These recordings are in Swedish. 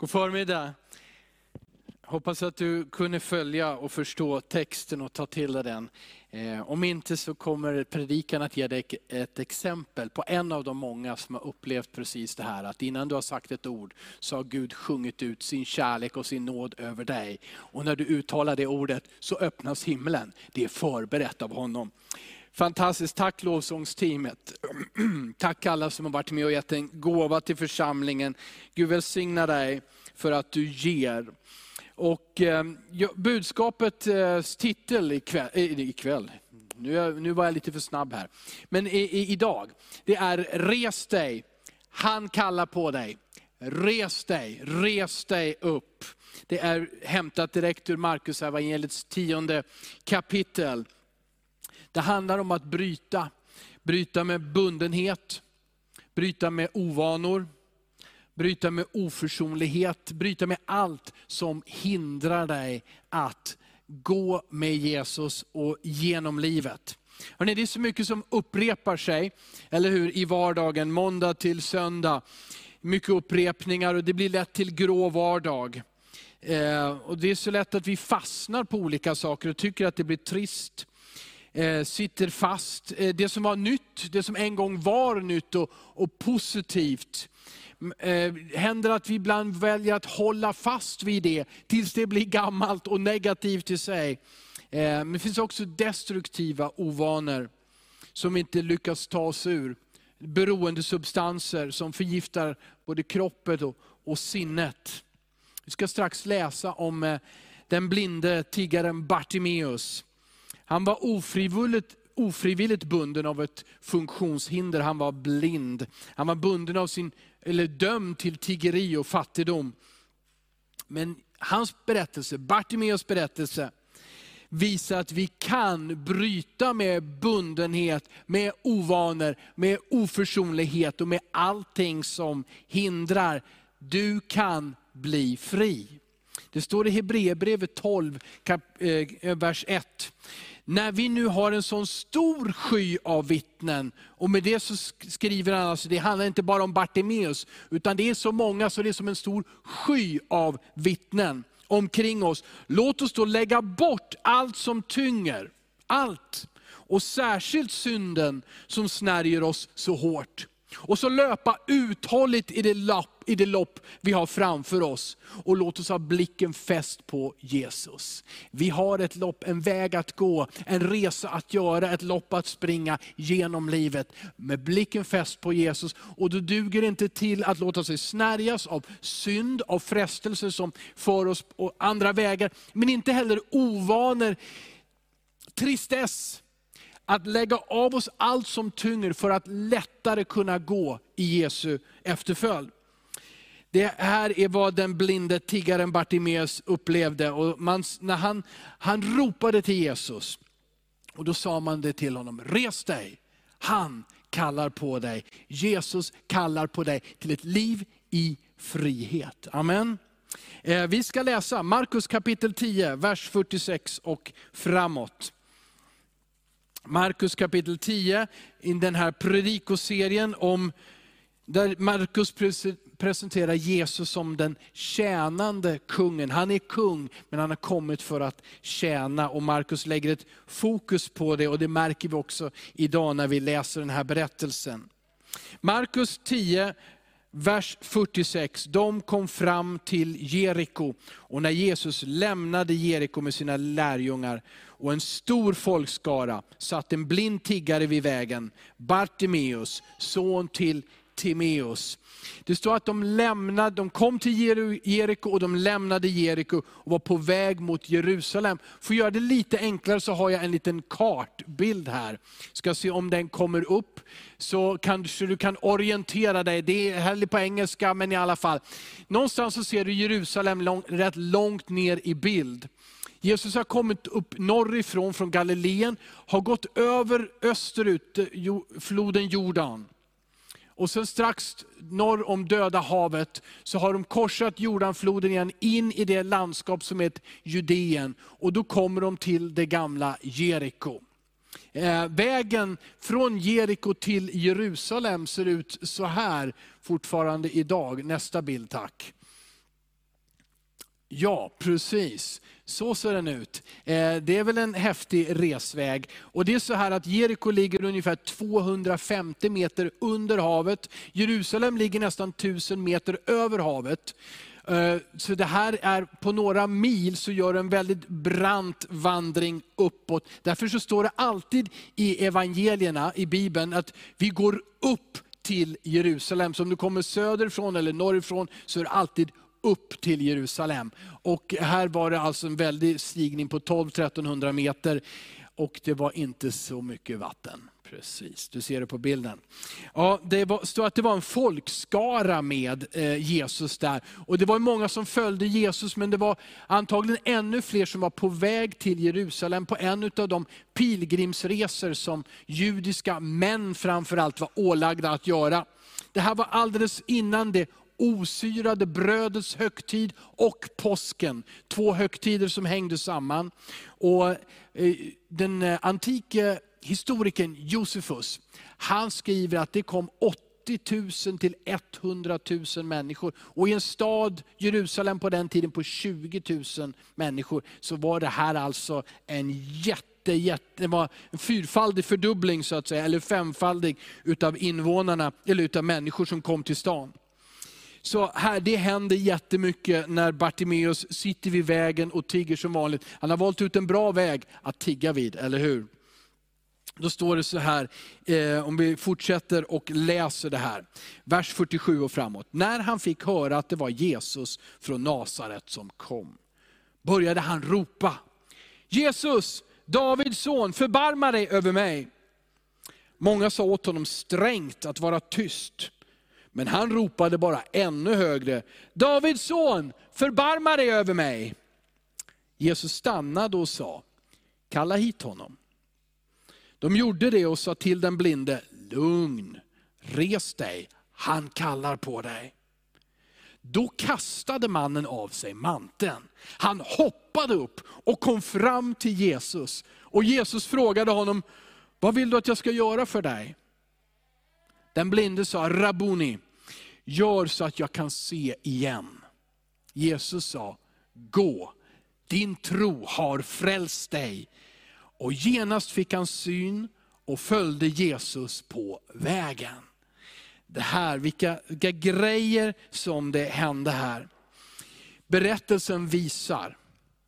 God förmiddag. Hoppas att du kunde följa och förstå texten och ta till dig den. Eh, om inte så kommer predikan att ge dig ett exempel på en av de många som har upplevt precis det här. Att innan du har sagt ett ord så har Gud sjungit ut sin kärlek och sin nåd över dig. Och när du uttalar det ordet så öppnas himlen. Det är förberett av honom. Fantastiskt, tack lovsångsteamet. Tack alla som har varit med och gett en gåva till församlingen. Gud välsigna dig för att du ger. Och eh, budskapets eh, titel ikväll, eh, ikväll nu, nu var jag lite för snabb här. Men i, i, idag, det är res dig, han kallar på dig. Res dig, res dig upp. Det är hämtat direkt ur Markus evangeliets tionde kapitel. Det handlar om att bryta. Bryta med bundenhet, bryta med ovanor, bryta med oförsonlighet, bryta med allt som hindrar dig att gå med Jesus och genom livet. Hörrni, det är så mycket som upprepar sig, eller hur, i vardagen, måndag till söndag. Mycket upprepningar och det blir lätt till grå vardag. Eh, och det är så lätt att vi fastnar på olika saker och tycker att det blir trist. Eh, sitter fast. Eh, det som var nytt, det som en gång var nytt och, och positivt, eh, händer att vi ibland väljer att hålla fast vid det tills det blir gammalt och negativt i sig. Eh, men det finns också destruktiva ovanor som inte lyckas ta oss ur. Beroendesubstanser som förgiftar både kroppen och, och sinnet. Vi ska strax läsa om eh, den blinde tiggaren Bartimeus. Han var ofrivilligt, ofrivilligt bunden av ett funktionshinder, han var blind. Han var bunden av sin, eller dömd till tiggeri och fattigdom. Men hans berättelse, Bartimeus berättelse, visar att vi kan bryta med bundenhet, med ovanor, med oförsonlighet och med allting som hindrar. Du kan bli fri. Det står i Hebreerbrevet 12, eh, vers 1 när vi nu har en sån stor sky av vittnen, och med det så skriver han, alltså, det handlar inte bara om Bartimeus, utan det är så många så det är som en stor sky av vittnen omkring oss. Låt oss då lägga bort allt som tynger, allt. Och särskilt synden som snärjer oss så hårt. Och så löpa uthålligt i det, lopp, i det lopp vi har framför oss. Och låt oss ha blicken fäst på Jesus. Vi har ett lopp, en väg att gå, en resa att göra, ett lopp att springa genom livet. Med blicken fäst på Jesus. Och då duger det inte till att låta sig snärjas av synd, av frestelser som för oss på andra vägar. Men inte heller ovanor, tristess, att lägga av oss allt som tynger för att lättare kunna gå i Jesu efterföljd. Det här är vad den blinde tiggaren Bartimeus upplevde. Och man, när han, han ropade till Jesus, och då sa man det till honom, res dig, han kallar på dig. Jesus kallar på dig till ett liv i frihet. Amen. Eh, vi ska läsa Markus kapitel 10, vers 46 och framåt. Markus kapitel 10, i den här predikoserien om, där Markus presenterar Jesus som den tjänande kungen. Han är kung, men han har kommit för att tjäna. Och Markus lägger ett fokus på det, och det märker vi också idag när vi läser den här berättelsen. Markus 10, vers 46, de kom fram till Jeriko. Och när Jesus lämnade Jeriko med sina lärjungar och en stor folkskara satt en blind tiggare vid vägen, Bartimeus, son till Bartimeus. Det står att de, lämnade, de kom till Jeriko och de lämnade Jeriko och var på väg mot Jerusalem. För att göra det lite enklare så har jag en liten kartbild här. Ska se om den kommer upp, så kanske du kan orientera dig. Det är här på engelska, men i alla fall. Någonstans så ser du Jerusalem lång, rätt långt ner i bild. Jesus har kommit upp norrifrån, från Galileen, har gått över österut, eh, floden Jordan. Och sen strax norr om Döda havet så har de korsat Jordanfloden igen in i det landskap som heter Judeen. Och då kommer de till det gamla Jeriko. Eh, vägen från Jeriko till Jerusalem ser ut så här fortfarande idag. Nästa bild tack. Ja, precis. Så ser den ut. Eh, det är väl en häftig resväg. Och det är så här att Jeriko ligger ungefär 250 meter under havet. Jerusalem ligger nästan 1000 meter över havet. Eh, så det här är på några mil så gör en väldigt brant vandring uppåt. Därför så står det alltid i evangelierna, i Bibeln, att vi går upp till Jerusalem. Så om du kommer söderifrån eller norrifrån så är det alltid upp till Jerusalem. Och här var det alltså en väldig stigning på 12-1300 meter. Och det var inte så mycket vatten. Precis, du ser det på bilden. Ja, det var, stod att det var en folkskara med eh, Jesus där. Och Det var många som följde Jesus, men det var antagligen ännu fler som var på väg till Jerusalem på en av de pilgrimsresor som judiska män framförallt var ålagda att göra. Det här var alldeles innan det osyrade brödets högtid och påsken. Två högtider som hängde samman. Och eh, den eh, antike historikern Josefus, han skriver att det kom 80 000 till 100 000 människor. Och i en stad, Jerusalem på den tiden på 20 000 människor, så var det här alltså en jätte, jätte, det var en fyrfaldig fördubbling så att säga, eller femfaldig utav invånarna, eller utav människor som kom till stan. Så här, det händer jättemycket när Bartimeus sitter vid vägen och tigger som vanligt. Han har valt ut en bra väg att tigga vid, eller hur? Då står det så här, eh, om vi fortsätter och läser det här. Vers 47 och framåt. När han fick höra att det var Jesus från Nasaret som kom, började han ropa. Jesus, Davids son, förbarma dig över mig. Många sa åt honom strängt att vara tyst. Men han ropade bara ännu högre, Davids son, förbarma dig över mig. Jesus stannade och sa, kalla hit honom. De gjorde det och sa till den blinde, lugn, res dig, han kallar på dig. Då kastade mannen av sig manteln. Han hoppade upp och kom fram till Jesus. Och Jesus frågade honom, vad vill du att jag ska göra för dig? Den blinde sa, Rabuni, gör så att jag kan se igen. Jesus sa, gå, din tro har frälst dig. Och genast fick han syn och följde Jesus på vägen. Det här, vilka, vilka grejer som det hände här. Berättelsen visar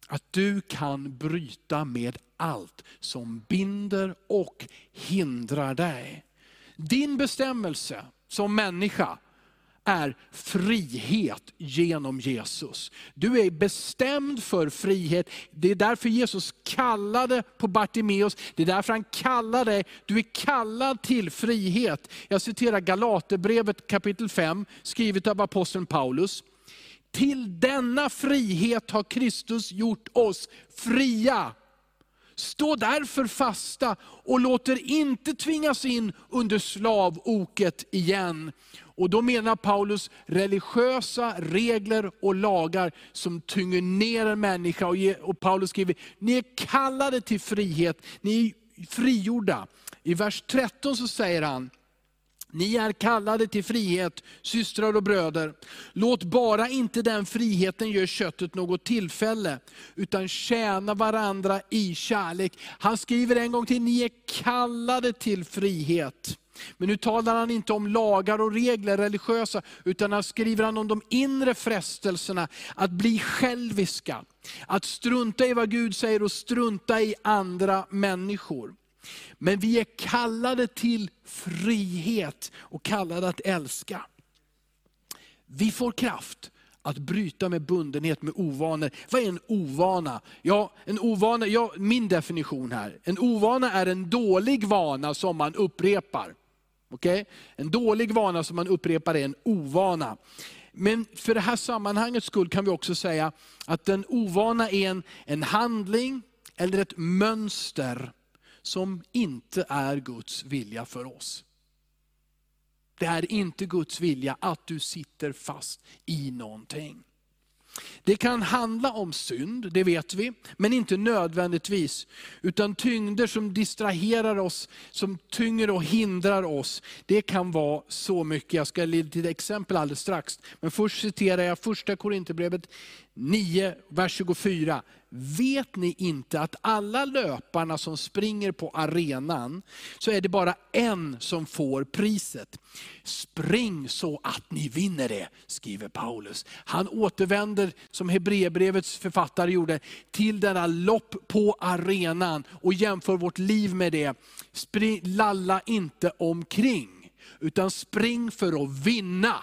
att du kan bryta med allt som binder och hindrar dig. Din bestämmelse som människa är frihet genom Jesus. Du är bestämd för frihet. Det är därför Jesus kallade på Bartimeus, det är därför han kallar dig, du är kallad till frihet. Jag citerar Galaterbrevet kapitel 5, skrivet av aposteln Paulus. Till denna frihet har Kristus gjort oss fria. Stå därför fasta och låt er inte tvingas in under slavoket igen. Och då menar Paulus religiösa regler och lagar som tynger ner en människa. Och, Paulus skriver, ni är kallade till frihet, ni är frigjorda. I vers 13 så säger han, ni är kallade till frihet, systrar och bröder. Låt bara inte den friheten göra köttet något tillfälle, utan tjäna varandra i kärlek. Han skriver en gång till, ni är kallade till frihet. Men nu talar han inte om lagar och regler, religiösa, utan han skriver han om de inre frestelserna, att bli själviska. Att strunta i vad Gud säger och strunta i andra människor. Men vi är kallade till frihet och kallade att älska. Vi får kraft att bryta med bundenhet med ovanor. Vad är en ovana? Ja, en ovana ja, min definition här. En ovana är en dålig vana som man upprepar. Okay? En dålig vana som man upprepar är en ovana. Men för det här sammanhangets skull kan vi också säga att en ovana är en, en handling eller ett mönster som inte är Guds vilja för oss. Det är inte Guds vilja att du sitter fast i någonting. Det kan handla om synd, det vet vi, men inte nödvändigtvis. Utan tyngder som distraherar oss, som tynger och hindrar oss. Det kan vara så mycket. Jag ska ge ett exempel alldeles strax. Men först citerar jag första Korinthierbrevet 9, vers 24. Vet ni inte att alla löparna som springer på arenan, så är det bara en som får priset. Spring så att ni vinner det, skriver Paulus. Han återvänder, som Hebreerbrevets författare gjorde, till denna lopp på arenan och jämför vårt liv med det. Spring, lalla inte omkring, utan spring för att vinna.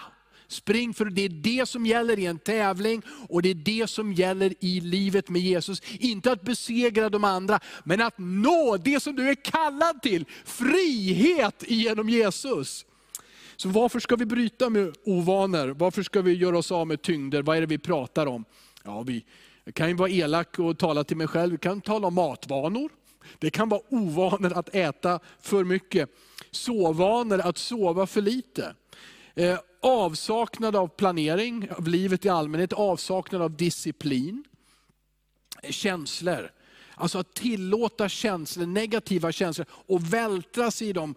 Spring för det är det som gäller i en tävling och det är det som gäller i livet med Jesus. Inte att besegra de andra, men att nå det som du är kallad till. Frihet genom Jesus. Så varför ska vi bryta med ovanor? Varför ska vi göra oss av med tyngder? Vad är det vi pratar om? Ja, vi jag kan ju vara elak och tala till mig själv. Vi kan tala om matvanor. Det kan vara ovanor att äta för mycket. Sovvanor, att sova för lite. Eh, Avsaknad av planering av livet i allmänhet, avsaknad av disciplin. Känslor. Alltså att tillåta känslor, negativa känslor och vältra sig i dem.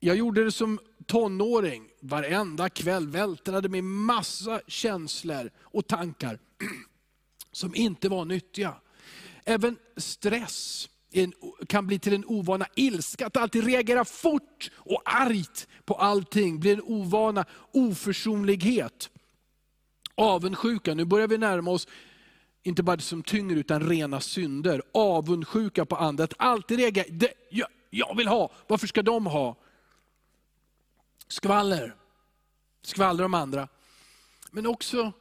Jag gjorde det som tonåring, varenda kväll vältrade mig massa känslor och tankar som inte var nyttiga. Även stress en, kan bli till en ovana. Ilska, att alltid reagera fort och argt på allting, blir en ovana. Oförsonlighet. Avundsjuka, nu börjar vi närma oss, inte bara det som tynger, utan rena synder. Avundsjuka på andra, att alltid reagera, det, jag, jag vill ha, varför ska de ha? Skvaller, skvallrar om andra. Men också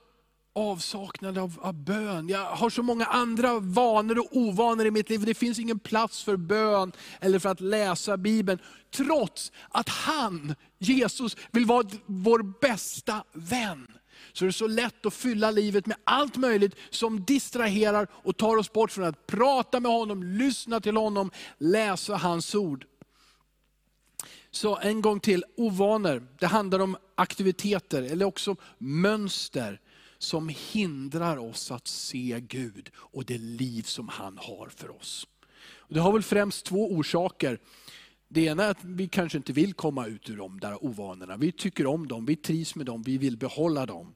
avsaknad av, av bön. Jag har så många andra vanor och ovanor i mitt liv. Det finns ingen plats för bön eller för att läsa Bibeln. Trots att han, Jesus, vill vara vår bästa vän. Så det är så lätt att fylla livet med allt möjligt som distraherar och tar oss bort från att prata med honom, lyssna till honom, läsa hans ord. Så en gång till, ovanor. Det handlar om aktiviteter eller också mönster som hindrar oss att se Gud och det liv som han har för oss. Det har väl främst två orsaker. Det ena är att vi kanske inte vill komma ut ur de där ovanorna. Vi tycker om dem, vi trivs med dem, vi vill behålla dem.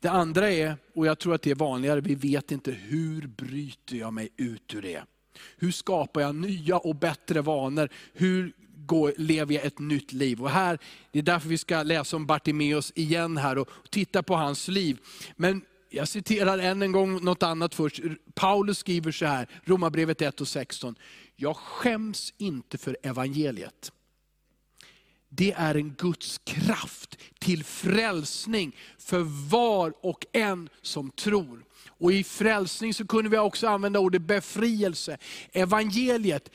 Det andra är, och jag tror att det är vanligare, vi vet inte hur bryter jag mig ut ur det? Hur skapar jag nya och bättre vanor? Hur går, lever jag ett nytt liv. Och här, det är därför vi ska läsa om Bartimeus igen här och titta på hans liv. Men jag citerar än en gång något annat först. Paulus skriver så här, Romarbrevet 1 och 16. Jag skäms inte för evangeliet. Det är en Guds kraft till frälsning för var och en som tror. Och i frälsning så kunde vi också använda ordet befrielse. Evangeliet,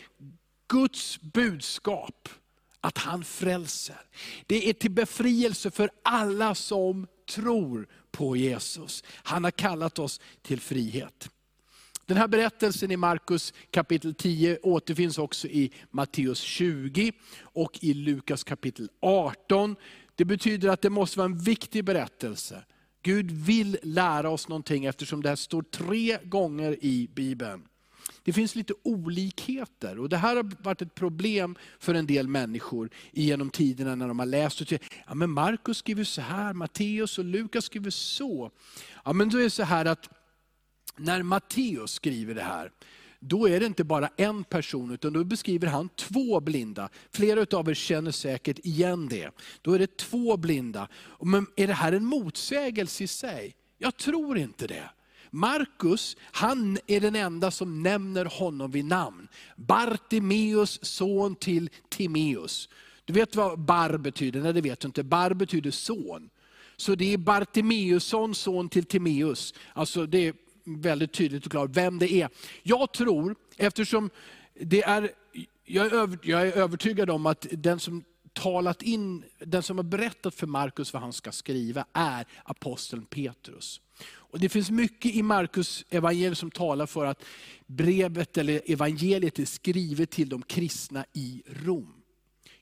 Guds budskap, att han frälser. Det är till befrielse för alla som tror på Jesus. Han har kallat oss till frihet. Den här berättelsen i Markus kapitel 10 återfinns också i Matteus 20 och i Lukas kapitel 18. Det betyder att det måste vara en viktig berättelse. Gud vill lära oss någonting eftersom det här står tre gånger i Bibeln. Det finns lite olikheter och det här har varit ett problem för en del människor genom tiderna när de har läst. Och ja, men Markus skriver så här, Matteus och Lukas skriver så. Ja, men då är det så här att när Matteus skriver det här, då är det inte bara en person, utan då beskriver han två blinda. Flera av er känner säkert igen det. Då är det två blinda. Men är det här en motsägelse i sig? Jag tror inte det. Markus, han är den enda som nämner honom vid namn. Bartimeus son till Timeus. Du vet vad bar betyder? Nej det vet du inte. Bar betyder son. Så det är Bartimeusson, son till Timeus. Alltså det är väldigt tydligt och klart vem det är. Jag tror, eftersom det är, jag är, över, jag är övertygad om att den som talat in, den som har berättat för Markus vad han ska skriva är aposteln Petrus. Och det finns mycket i Markus evangelium som talar för att brevet eller evangeliet är skrivet till de kristna i Rom.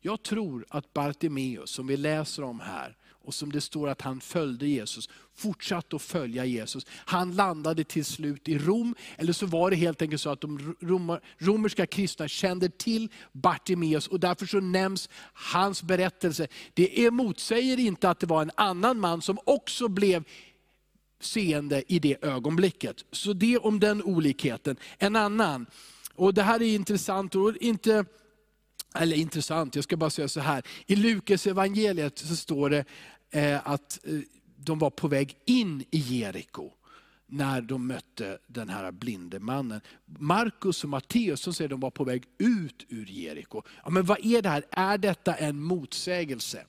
Jag tror att Bartimeus, som vi läser om här, och som det står att han följde Jesus, fortsatte att följa Jesus. Han landade till slut i Rom, eller så var det helt enkelt så att de romerska kristna kände till Bartimeus och därför så nämns hans berättelse. Det motsäger inte att det var en annan man som också blev seende i det ögonblicket. Så det om den olikheten. En annan, och det här är intressant, och inte eller intressant, jag ska bara säga så här. I Lukas evangeliet så står det eh, att eh, de var på väg in i Jeriko när de mötte den här blinde mannen. Markus och Matteus säger att de var på väg ut ur Jeriko. Ja, men vad är det här? Är detta en motsägelse?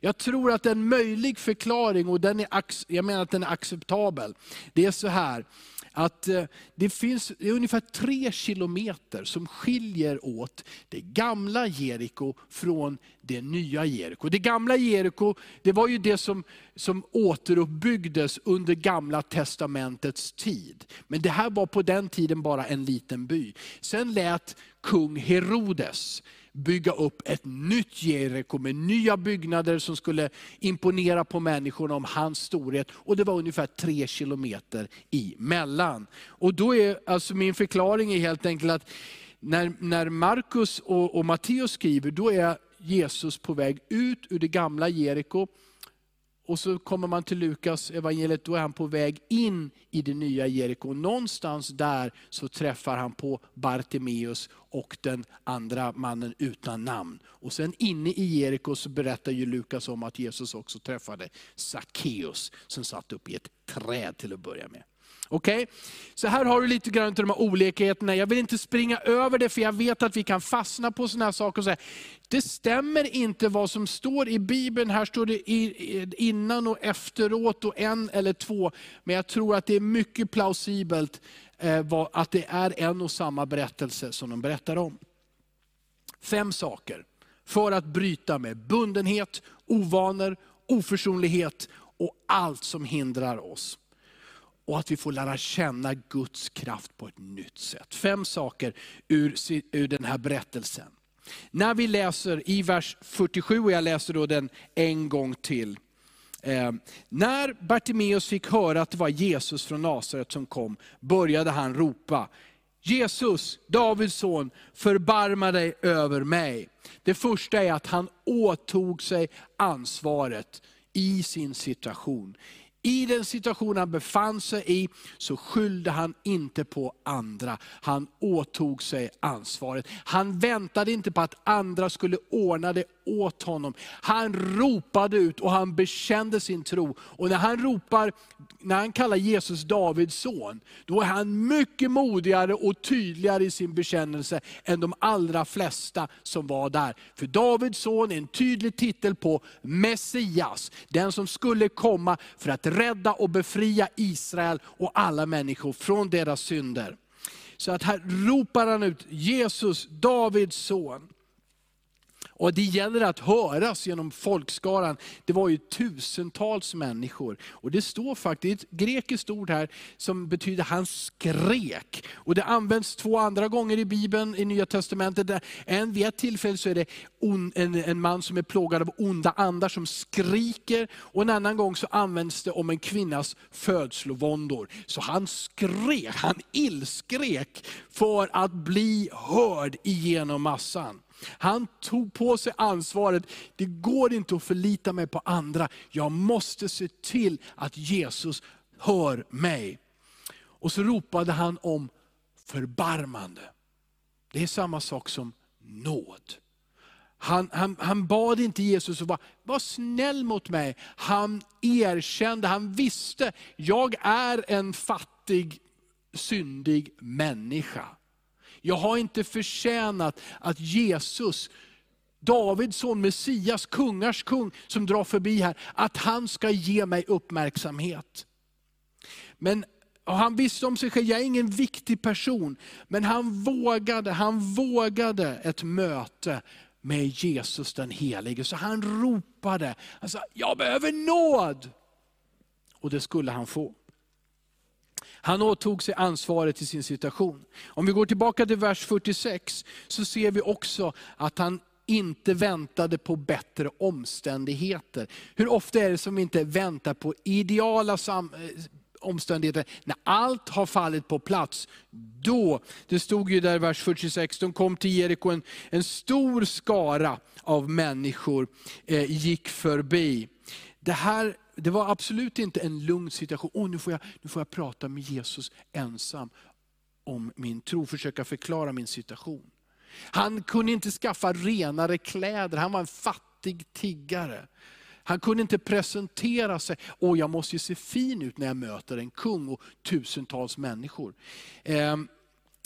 Jag tror att en möjlig förklaring, och den är, jag menar att den är acceptabel, det är så här, att eh, det finns det är ungefär tre kilometer som skiljer åt det gamla Jeriko från det nya Jeriko. Det gamla Jeriko, det var ju det som, som återuppbyggdes under gamla testamentets tid. Men det här var på den tiden bara en liten by. Sen lät kung Herodes bygga upp ett nytt Jeriko med nya byggnader som skulle imponera på människorna om hans storhet. Och det var ungefär tre kilometer emellan. Och då är, alltså min förklaring är helt enkelt att när, när Markus och, och Matteus skriver, då är Jesus på väg ut ur det gamla Jeriko och så kommer man till Lukas evangeliet, då är han på väg in i det nya Jeriko. Någonstans där så träffar han på Bartimeus och den andra mannen utan namn. Och sen inne i Jeriko så berättar ju Lukas om att Jesus också träffade Sackeus som satt upp i ett träd till att börja med. Okej? Okay? Så här har du lite grann av de här olikheterna. Jag vill inte springa över det, för jag vet att vi kan fastna på sådana här saker och säga, det stämmer inte vad som står i Bibeln. Här står det innan och efteråt och en eller två. Men jag tror att det är mycket plausibelt eh, att det är en och samma berättelse som de berättar om. Fem saker för att bryta med bundenhet, ovanor, oförsonlighet och allt som hindrar oss och att vi får lära känna Guds kraft på ett nytt sätt. Fem saker ur, ur den här berättelsen. När vi läser i vers 47, och jag läser då den en gång till. Eh, när Bartimeus fick höra att det var Jesus från Nasaret som kom, började han ropa, Jesus, Davids son, förbarma dig över mig. Det första är att han åtog sig ansvaret i sin situation. I den situation han befann sig i så skyllde han inte på andra. Han åtog sig ansvaret. Han väntade inte på att andra skulle ordna det åt honom. Han ropade ut och han bekände sin tro. Och när han ropar, när han kallar Jesus Davids son, då är han mycket modigare och tydligare i sin bekännelse än de allra flesta som var där. För Davids son är en tydlig titel på Messias, den som skulle komma för att rädda och befria Israel och alla människor från deras synder. Så att här ropar han ut Jesus, Davids son. Och det gäller att höras genom folkskaran. Det var ju tusentals människor. Och det står faktiskt ett grekiskt ord här som betyder han skrek. Och det används två andra gånger i Bibeln, i Nya Testamentet. En vid ett tillfälle så är det en, en man som är plågad av onda andar som skriker. Och en annan gång så används det om en kvinnas födslovåndor. Så han skrek, han illskrek för att bli hörd igenom massan. Han tog på sig ansvaret. Det går inte att förlita mig på andra. Jag måste se till att Jesus hör mig. Och så ropade han om förbarmande. Det är samma sak som nåd. Han, han, han bad inte Jesus att vara var snäll mot mig. Han erkände, han visste, jag är en fattig, syndig människa. Jag har inte förtjänat att Jesus, Davids son, Messias, kungars kung, som drar förbi här, att han ska ge mig uppmärksamhet. Men han visste om sig själv, jag är ingen viktig person. Men han vågade, han vågade ett möte med Jesus den helige. Så han ropade, han sa, jag behöver nåd. Och det skulle han få. Han åtog sig ansvaret i sin situation. Om vi går tillbaka till vers 46 så ser vi också att han inte väntade på bättre omständigheter. Hur ofta är det som vi inte väntar på ideala sam eh, omständigheter, när allt har fallit på plats, då, det stod ju där i vers 46, de kom till Jeriko, en, en stor skara av människor eh, gick förbi. Det här det var absolut inte en lugn situation. Oh, nu, får jag, nu får jag prata med Jesus ensam om min tro, försöka förklara min situation. Han kunde inte skaffa renare kläder, han var en fattig tiggare. Han kunde inte presentera sig, åh jag måste ju se fin ut när jag möter en kung och tusentals människor. Eh,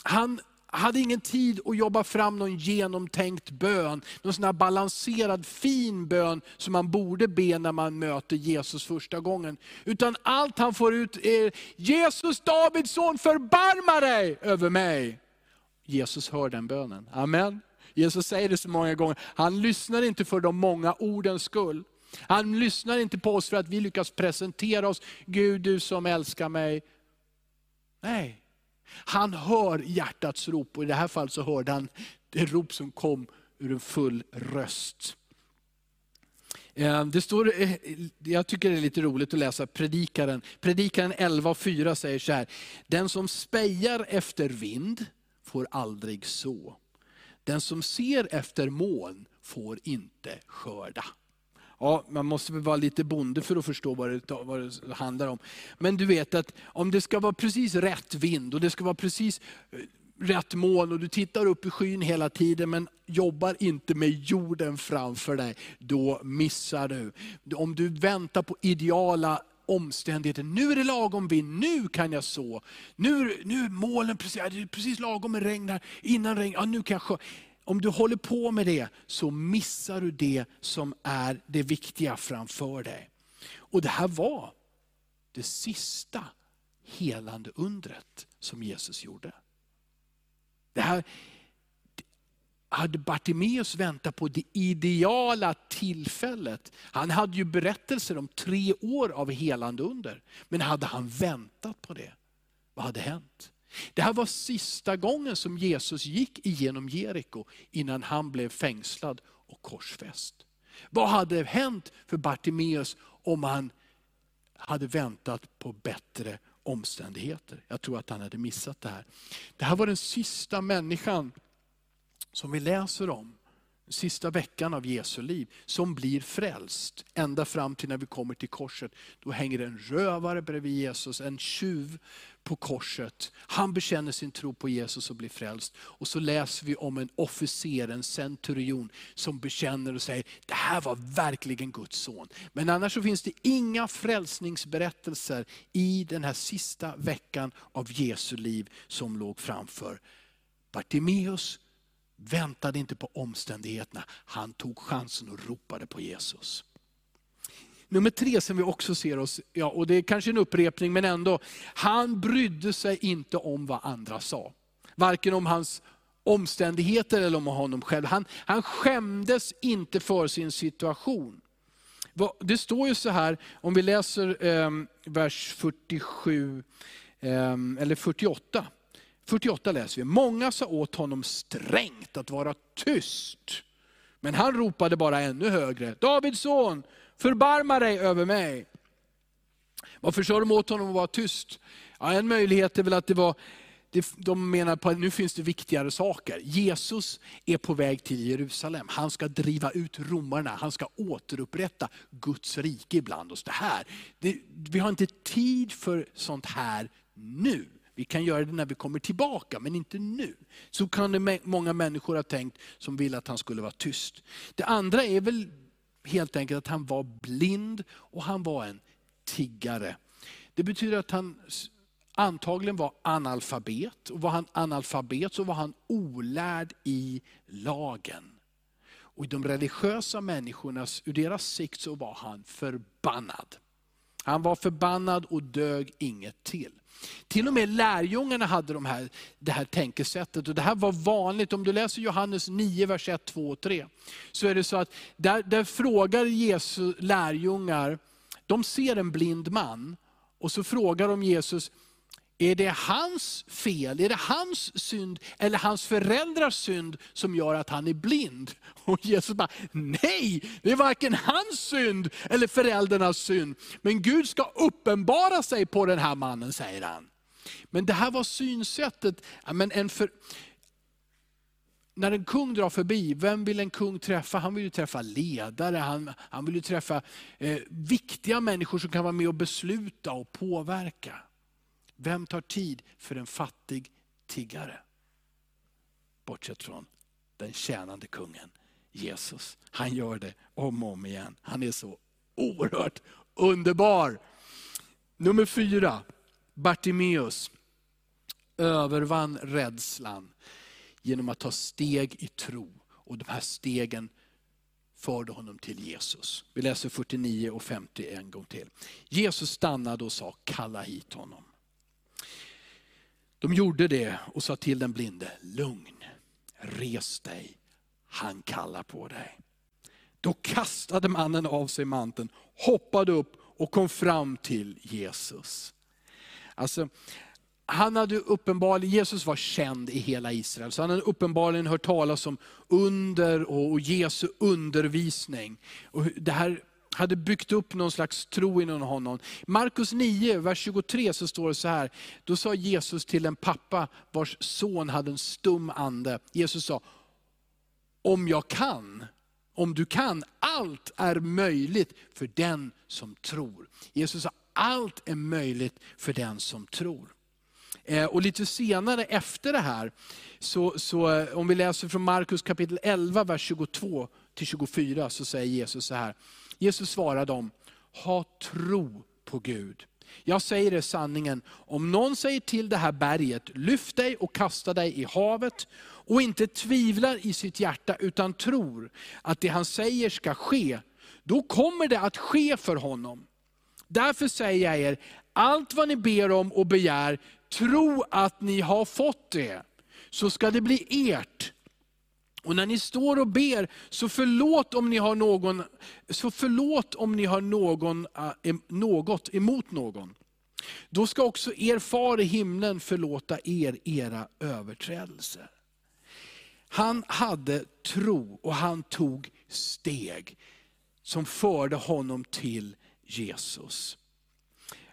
han hade ingen tid att jobba fram någon genomtänkt bön, någon sån här balanserad fin bön som man borde be när man möter Jesus första gången. Utan allt han får ut är, Jesus Davids son förbarma dig över mig. Jesus hör den bönen. Amen. Jesus säger det så många gånger, han lyssnar inte för de många ordens skull. Han lyssnar inte på oss för att vi lyckas presentera oss, Gud du som älskar mig. Nej, han hör hjärtats rop och i det här fallet så hörde han det rop som kom ur en full röst. Ehm, det står, eh, jag tycker det är lite roligt att läsa Predikaren. Predikaren 11.4 säger så här, den som spejar efter vind får aldrig så. Den som ser efter moln får inte skörda. Ja, man måste väl vara lite bonde för att förstå vad det, vad det handlar om. Men du vet att om det ska vara precis rätt vind och det ska vara precis eh, rätt mål och du tittar upp i skyn hela tiden men jobbar inte med jorden framför dig, då missar du. Om du väntar på ideala omständigheter. Nu är det lagom vind, nu kan jag så. Nu, nu är målen precis, precis lagom med regn här, innan regn, ja, nu kan jag sjö om du håller på med det så missar du det som är det viktiga framför dig. Och det här var det sista helande undret som Jesus gjorde. Det här hade Bartimeus väntat på det ideala tillfället. Han hade ju berättelser om tre år av helande under. Men hade han väntat på det, vad hade hänt? Det här var sista gången som Jesus gick igenom Jeriko innan han blev fängslad och korsfäst. Vad hade hänt för Bartimeus om han hade väntat på bättre omständigheter? Jag tror att han hade missat det här. Det här var den sista människan som vi läser om sista veckan av Jesu liv, som blir frälst. Ända fram till när vi kommer till korset. Då hänger en rövare bredvid Jesus, en tjuv på korset. Han bekänner sin tro på Jesus och blir frälst. Och så läser vi om en officer, en centurion, som bekänner och säger, det här var verkligen Guds son. Men annars så finns det inga frälsningsberättelser i den här sista veckan av Jesu liv som låg framför. Bartimeus väntade inte på omständigheterna, han tog chansen och ropade på Jesus. Nummer tre som vi också ser oss, ja, och det är kanske en upprepning men ändå, han brydde sig inte om vad andra sa. Varken om hans omständigheter eller om honom själv. Han, han skämdes inte för sin situation. Det står ju så här, om vi läser eh, vers 47, eh, eller 48. 48 läser vi, många sa åt honom strängt att vara tyst. Men han ropade bara ännu högre, Davids son, förbarma dig över mig. Varför sa de åt honom att vara tyst? Ja, en möjlighet är väl att det var, de menar på att nu finns det viktigare saker. Jesus är på väg till Jerusalem. Han ska driva ut romarna, han ska återupprätta Guds rike ibland oss. Det här, det, vi har inte tid för sånt här nu. Vi kan göra det när vi kommer tillbaka, men inte nu. Så kan det många människor ha tänkt som vill att han skulle vara tyst. Det andra är väl helt enkelt att han var blind och han var en tiggare. Det betyder att han antagligen var analfabet. Och var han analfabet så var han olärd i lagen. Och i de religiösa människornas, ur deras sikt så var han förbannad. Han var förbannad och dög inget till. Till och med lärjungarna hade de här, det här tänkesättet. Och det här var vanligt. Om du läser Johannes 9, vers 1, 2 och 3. Så är det så att där, där frågar Jesu lärjungar, de ser en blind man. Och så frågar de Jesus, är det hans fel, är det hans synd eller hans föräldrars synd som gör att han är blind? Och Jesus bara, nej, det är varken hans synd eller föräldrarnas synd. Men Gud ska uppenbara sig på den här mannen, säger han. Men det här var synsättet, men en för, när en kung drar förbi, vem vill en kung träffa? Han vill ju träffa ledare, han, han vill ju träffa eh, viktiga människor som kan vara med och besluta och påverka. Vem tar tid för en fattig tiggare? Bortsett från den tjänande kungen Jesus. Han gör det om och om igen. Han är så oerhört underbar. Nummer fyra, Bartimeus övervann rädslan genom att ta steg i tro. Och de här stegen förde honom till Jesus. Vi läser 49 och 50 en gång till. Jesus stannade och sa, kalla hit honom. De gjorde det och sa till den blinde, lugn, res dig, han kallar på dig. Då kastade mannen av sig manteln, hoppade upp och kom fram till Jesus. Alltså, han hade uppenbarligen, Jesus var känd i hela Israel, så han hade uppenbarligen hört talas om under och Jesu undervisning. Och det här hade byggt upp någon slags tro inom honom. Markus 9, vers 23 så står det så här, då sa Jesus till en pappa vars son hade en stum ande. Jesus sa, om jag kan, om du kan, allt är möjligt för den som tror. Jesus sa, allt är möjligt för den som tror. Eh, och lite senare efter det här, så, så, eh, om vi läser från Markus kapitel 11, vers 22 till 24, så säger Jesus så här. Jesus svarade dem, ha tro på Gud. Jag säger er sanningen, om någon säger till det här berget, lyft dig och kasta dig i havet, och inte tvivlar i sitt hjärta, utan tror att det han säger ska ske, då kommer det att ske för honom. Därför säger jag er, allt vad ni ber om och begär, tro att ni har fått det, så ska det bli ert. Och när ni står och ber, så förlåt om ni har, någon, så förlåt om ni har någon, eh, något emot någon. Då ska också er far i himlen förlåta er era överträdelser. Han hade tro och han tog steg som förde honom till Jesus.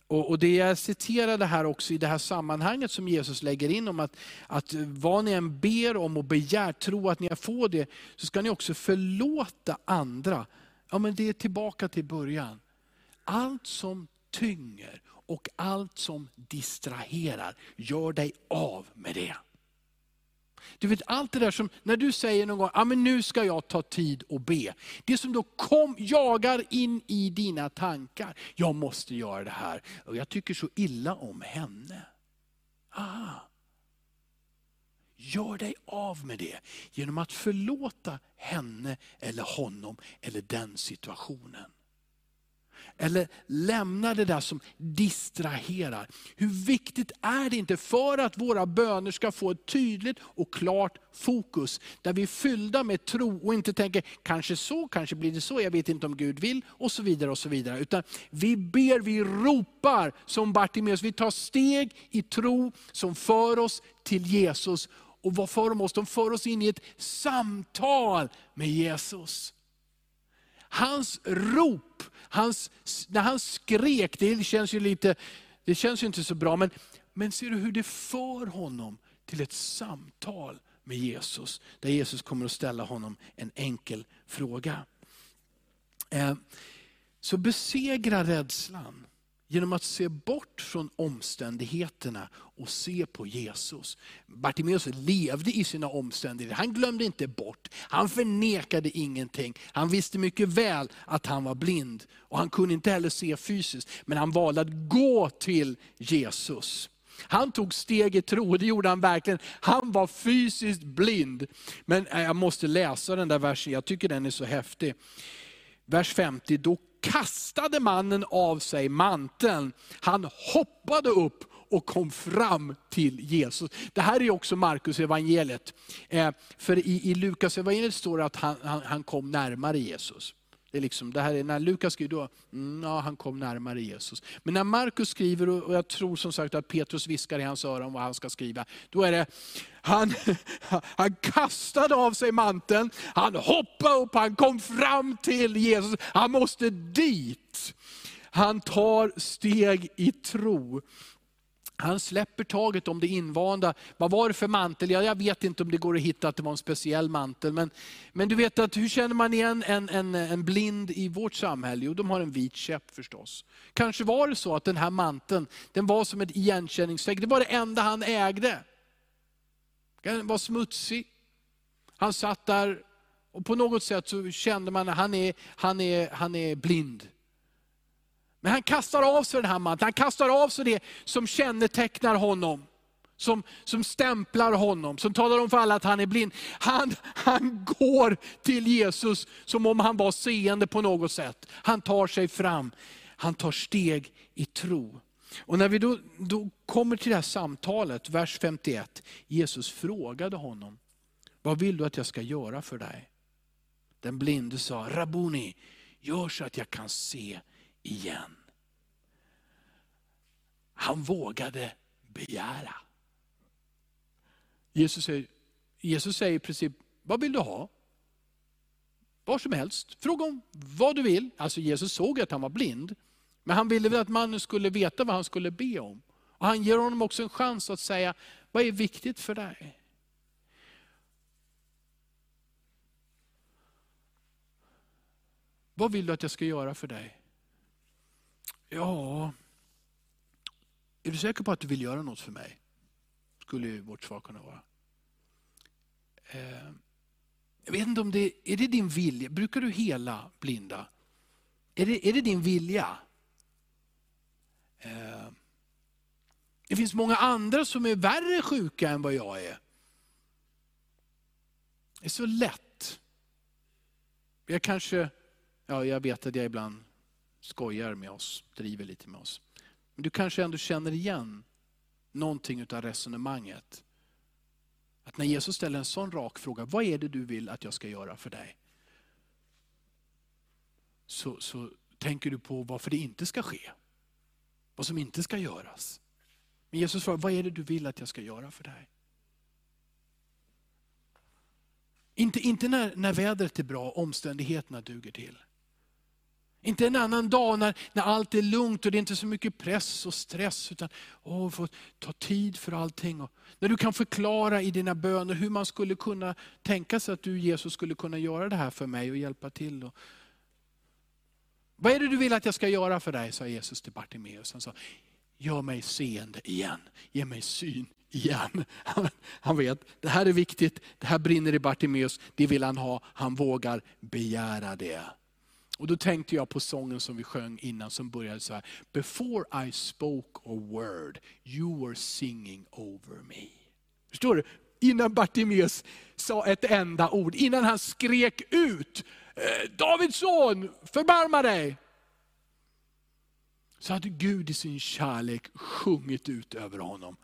Och, och, Det jag citerade här också i det här sammanhanget som Jesus lägger in om att, att vad ni än ber om och begär, tro att ni får det, så ska ni också förlåta andra. Ja, men det är tillbaka till början. Allt som tynger och allt som distraherar, gör dig av med det. Du vet allt det där som, när du säger någon gång, ah, men nu ska jag ta tid och be. Det som då kom, jagar in i dina tankar, jag måste göra det här. Och jag tycker så illa om henne. Aha. Gör dig av med det genom att förlåta henne eller honom eller den situationen. Eller lämna det där som distraherar. Hur viktigt är det inte för att våra böner ska få ett tydligt och klart fokus. Där vi är fyllda med tro och inte tänker, kanske så, kanske blir det så, jag vet inte om Gud vill, och så vidare. och så vidare. Utan vi ber, vi ropar som Bartimeus, vi tar steg i tro som för oss till Jesus. Och vad för oss? De för oss in i ett samtal med Jesus. Hans rop, hans, när han skrek, det känns ju lite, det känns ju inte så bra, men, men ser du hur det för honom till ett samtal med Jesus, där Jesus kommer att ställa honom en enkel fråga. Eh, så besegra rädslan genom att se bort från omständigheterna och se på Jesus. Bartimeus levde i sina omständigheter, han glömde inte bort, han förnekade ingenting. Han visste mycket väl att han var blind och han kunde inte heller se fysiskt, men han valde att gå till Jesus. Han tog steg i tro, det gjorde han verkligen. Han var fysiskt blind. Men eh, jag måste läsa den där versen, jag tycker den är så häftig. Vers 50, då kastade mannen av sig manteln. Han hoppade upp och kom fram till Jesus. Det här är också Markus evangeliet. Eh, för i, i Lukas evangeliet står det att han, han, han, kom närmare Jesus. Det, är liksom, det här är när Lukas skriver, då, mm, ja, han kom närmare Jesus. Men när Markus skriver, och jag tror som sagt att Petrus viskar i hans öron vad han ska skriva, då är det, han, han kastade av sig manteln, han hoppade upp, han kom fram till Jesus, han måste dit. Han tar steg i tro. Han släpper taget om det invanda. Vad var det för mantel? Ja, jag vet inte om det går att hitta att det var en speciell mantel. Men, men du vet att hur känner man igen en, en, en blind i vårt samhälle? Jo, de har en vit käpp förstås. Kanske var det så att den här manteln, den var som ett igenkänningstecken. Det var det enda han ägde. Den var smutsig. Han satt där och på något sätt så kände man att han är, han är, han är blind. Men han kastar av sig den här manteln, han kastar av sig det som kännetecknar honom. Som, som stämplar honom, som talar om för alla att han är blind. Han, han går till Jesus som om han var seende på något sätt. Han tar sig fram, han tar steg i tro. Och när vi då, då kommer till det här samtalet, vers 51. Jesus frågade honom, vad vill du att jag ska göra för dig? Den blinde sa, Rabuni, gör så att jag kan se igen. Han vågade begära. Jesus säger, Jesus säger i princip, vad vill du ha? Vad som helst. Fråga om vad du vill. Alltså Jesus såg att han var blind. Men han ville väl att mannen skulle veta vad han skulle be om. Och han ger honom också en chans att säga, vad är viktigt för dig? Vad vill du att jag ska göra för dig? Ja, är du säker på att du vill göra något för mig? Skulle vårt svar kunna vara. Eh, jag vet inte om det är det din vilja. Brukar du hela blinda? Är det, är det din vilja? Eh, det finns många andra som är värre sjuka än vad jag är. Det är så lätt. Jag kanske, ja jag vet att jag ibland skojar med oss, driver lite med oss. Men du kanske ändå känner igen någonting av resonemanget. Att när Jesus ställer en sån rak fråga, vad är det du vill att jag ska göra för dig? Så, så tänker du på varför det inte ska ske. Vad som inte ska göras. Men Jesus frågar, vad är det du vill att jag ska göra för dig? Inte, inte när, när vädret är bra, omständigheterna duger till. Inte en annan dag när, när allt är lugnt och det är inte så mycket press och stress. Utan åh, få ta tid för allting. Och när du kan förklara i dina böner hur man skulle kunna tänka sig att du Jesus skulle kunna göra det här för mig och hjälpa till. Och... Vad är det du vill att jag ska göra för dig? sa Jesus till Bartimeus. Han sa, gör mig seende igen, ge mig syn igen. Han, han vet, det här är viktigt, det här brinner i Bartimeus, det vill han ha, han vågar begära det. Och då tänkte jag på sången som vi sjöng innan som började så här. Before I spoke a word, you were singing over me. Förstår du? Innan Bartimeus sa ett enda ord, innan han skrek ut, eh, Davids son, förbarma dig. Så hade Gud i sin kärlek sjungit ut över honom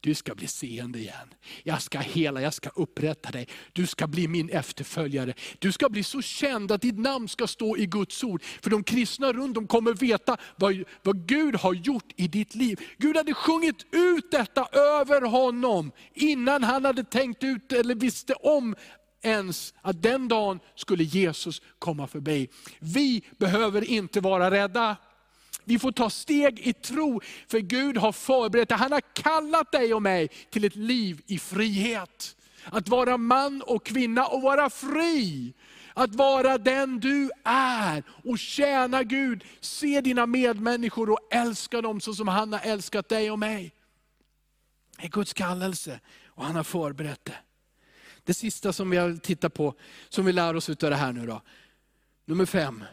du ska bli seende igen. Jag ska hela, jag ska upprätta dig. Du ska bli min efterföljare. Du ska bli så känd att ditt namn ska stå i Guds ord. För de kristna runt om kommer veta vad, vad Gud har gjort i ditt liv. Gud hade sjungit ut detta över honom innan han hade tänkt ut eller visste om ens att den dagen skulle Jesus komma förbi. Vi behöver inte vara rädda. Vi får ta steg i tro, för Gud har förberett det. Han har kallat dig och mig till ett liv i frihet. Att vara man och kvinna och vara fri. Att vara den du är och tjäna Gud. Se dina medmänniskor och älska dem så som han har älskat dig och mig. Det är Guds kallelse och han har förberett det. Det sista som vi tittar på, som vi lär oss av det här nu då. Nummer fem,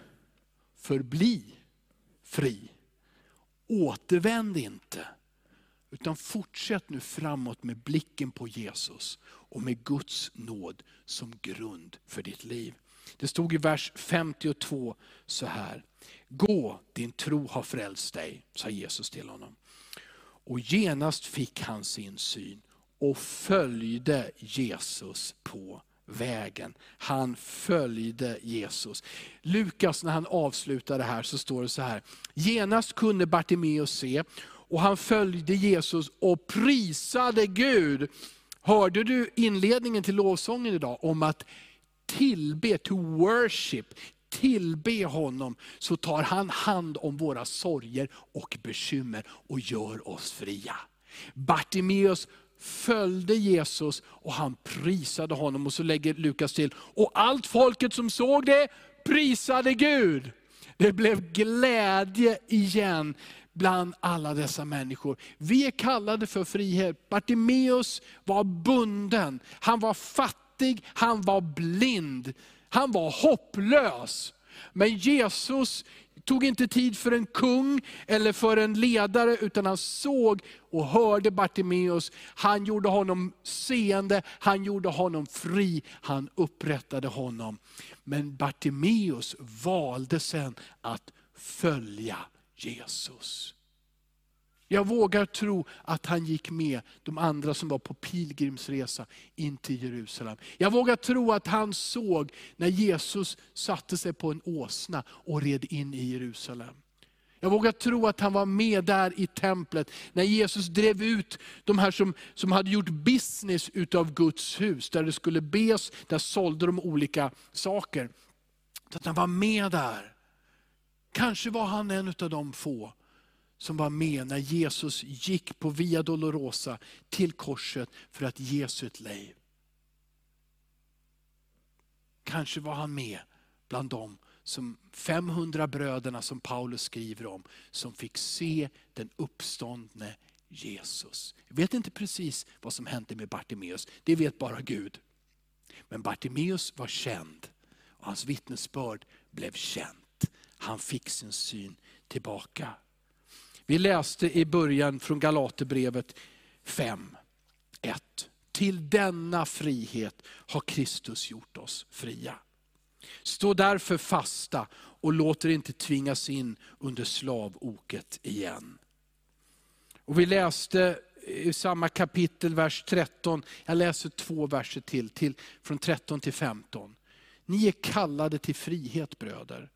förbli fri. Återvänd inte, utan fortsätt nu framåt med blicken på Jesus och med Guds nåd som grund för ditt liv. Det stod i vers 52 så här. Gå, din tro har frälst dig, sa Jesus till honom. Och genast fick han sin syn och följde Jesus på vägen. Han följde Jesus. Lukas när han avslutar det här så står det så här. Genast kunde Bartimeus se och han följde Jesus och prisade Gud. Hörde du inledningen till lovsången idag om att tillbe, to worship, tillbe honom, så tar han hand om våra sorger och bekymmer och gör oss fria. Bartimeus följde Jesus och han prisade honom. Och så lägger Lukas till, och allt folket som såg det prisade Gud. Det blev glädje igen bland alla dessa människor. Vi är kallade för frihet. Bartimeus var bunden, han var fattig, han var blind, han var hopplös. Men Jesus tog inte tid för en kung eller för en ledare, utan han såg och hörde Bartimeus. Han gjorde honom seende, han gjorde honom fri, han upprättade honom. Men Bartimeus valde sen att följa Jesus. Jag vågar tro att han gick med de andra som var på pilgrimsresa in till Jerusalem. Jag vågar tro att han såg när Jesus satte sig på en åsna och red in i Jerusalem. Jag vågar tro att han var med där i templet, när Jesus drev ut de här som, som hade gjort business utav Guds hus, där det skulle bes, där sålde de olika saker. Så att han var med där. Kanske var han en av de få som var med när Jesus gick på Via Dolorosa till korset för att ge sitt liv. Kanske var han med bland dem som 500 bröderna som Paulus skriver om, som fick se den uppståndne Jesus. Jag vet inte precis vad som hände med Bartimeus, det vet bara Gud. Men Bartimeus var känd och hans vittnesbörd blev känt. Han fick sin syn tillbaka. Vi läste i början från Galaterbrevet 5, 1. Till denna frihet har Kristus gjort oss fria. Stå därför fasta och låt er inte tvingas in under slavoket igen. Och vi läste i samma kapitel, vers 13, jag läser två verser till, till från 13 till 15. Ni är kallade till frihet bröder.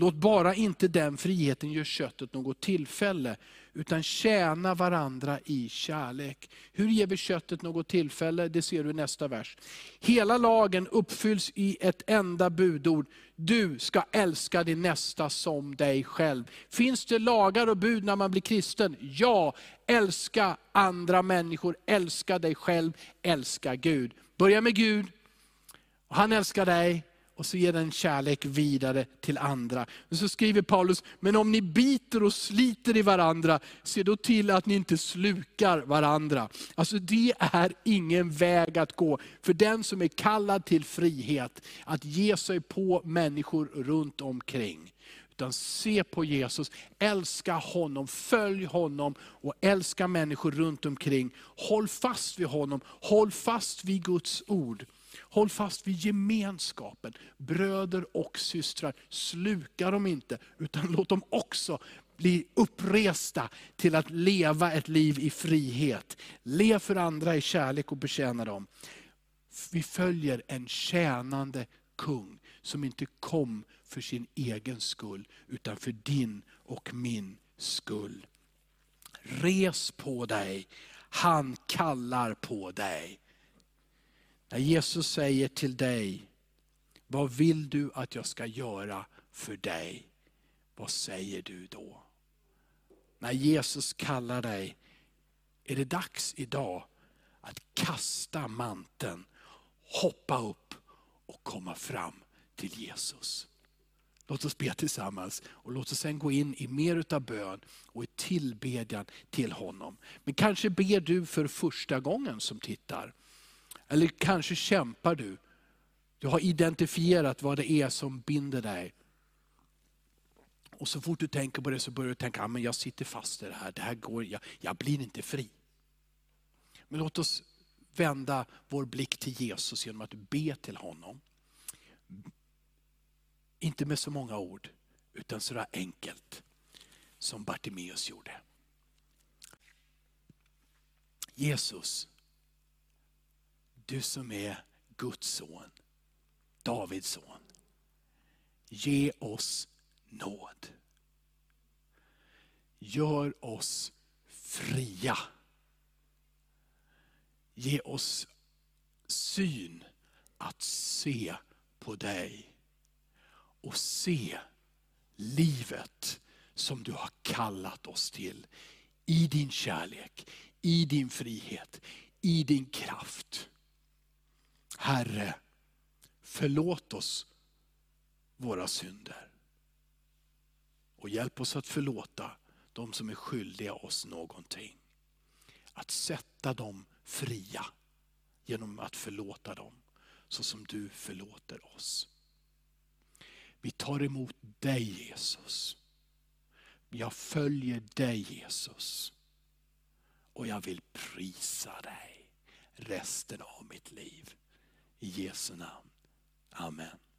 Låt bara inte den friheten göra köttet något tillfälle, utan tjäna varandra i kärlek. Hur ger vi köttet något tillfälle? Det ser du i nästa vers. Hela lagen uppfylls i ett enda budord. Du ska älska din nästa som dig själv. Finns det lagar och bud när man blir kristen? Ja, älska andra människor, älska dig själv, älska Gud. Börja med Gud, han älskar dig, och så ger den kärlek vidare till andra. Och så skriver Paulus, men om ni biter och sliter i varandra, se då till att ni inte slukar varandra. Alltså det är ingen väg att gå för den som är kallad till frihet, att ge sig på människor runt omkring. Utan se på Jesus, älska honom, följ honom och älska människor runt omkring. Håll fast vid honom, håll fast vid Guds ord. Håll fast vid gemenskapen. Bröder och systrar, sluka dem inte, utan låt dem också bli uppresta till att leva ett liv i frihet. Lev för andra i kärlek och betjäna dem. Vi följer en tjänande kung som inte kom för sin egen skull, utan för din och min skull. Res på dig, han kallar på dig. När Jesus säger till dig, vad vill du att jag ska göra för dig? Vad säger du då? När Jesus kallar dig, är det dags idag att kasta manteln, hoppa upp och komma fram till Jesus. Låt oss be tillsammans och låt oss sen gå in i mer utav bön och i tillbedjan till honom. Men kanske ber du för första gången som tittar. Eller kanske kämpar du. Du har identifierat vad det är som binder dig. Och så fort du tänker på det så börjar du tänka, ah, att jag sitter fast i det här, det här går, jag, jag blir inte fri. Men låt oss vända vår blick till Jesus genom att be till honom. Inte med så många ord, utan sådär enkelt som Bartimeus gjorde. Jesus, du som är Guds son, Davids son. Ge oss nåd. Gör oss fria. Ge oss syn att se på dig och se livet som du har kallat oss till. I din kärlek, i din frihet, i din kraft. Herre, förlåt oss våra synder. Och hjälp oss att förlåta de som är skyldiga oss någonting. Att sätta dem fria genom att förlåta dem så som du förlåter oss. Vi tar emot dig Jesus. Jag följer dig Jesus. Och jag vill prisa dig resten av mitt liv. I Jesu namn. Amen.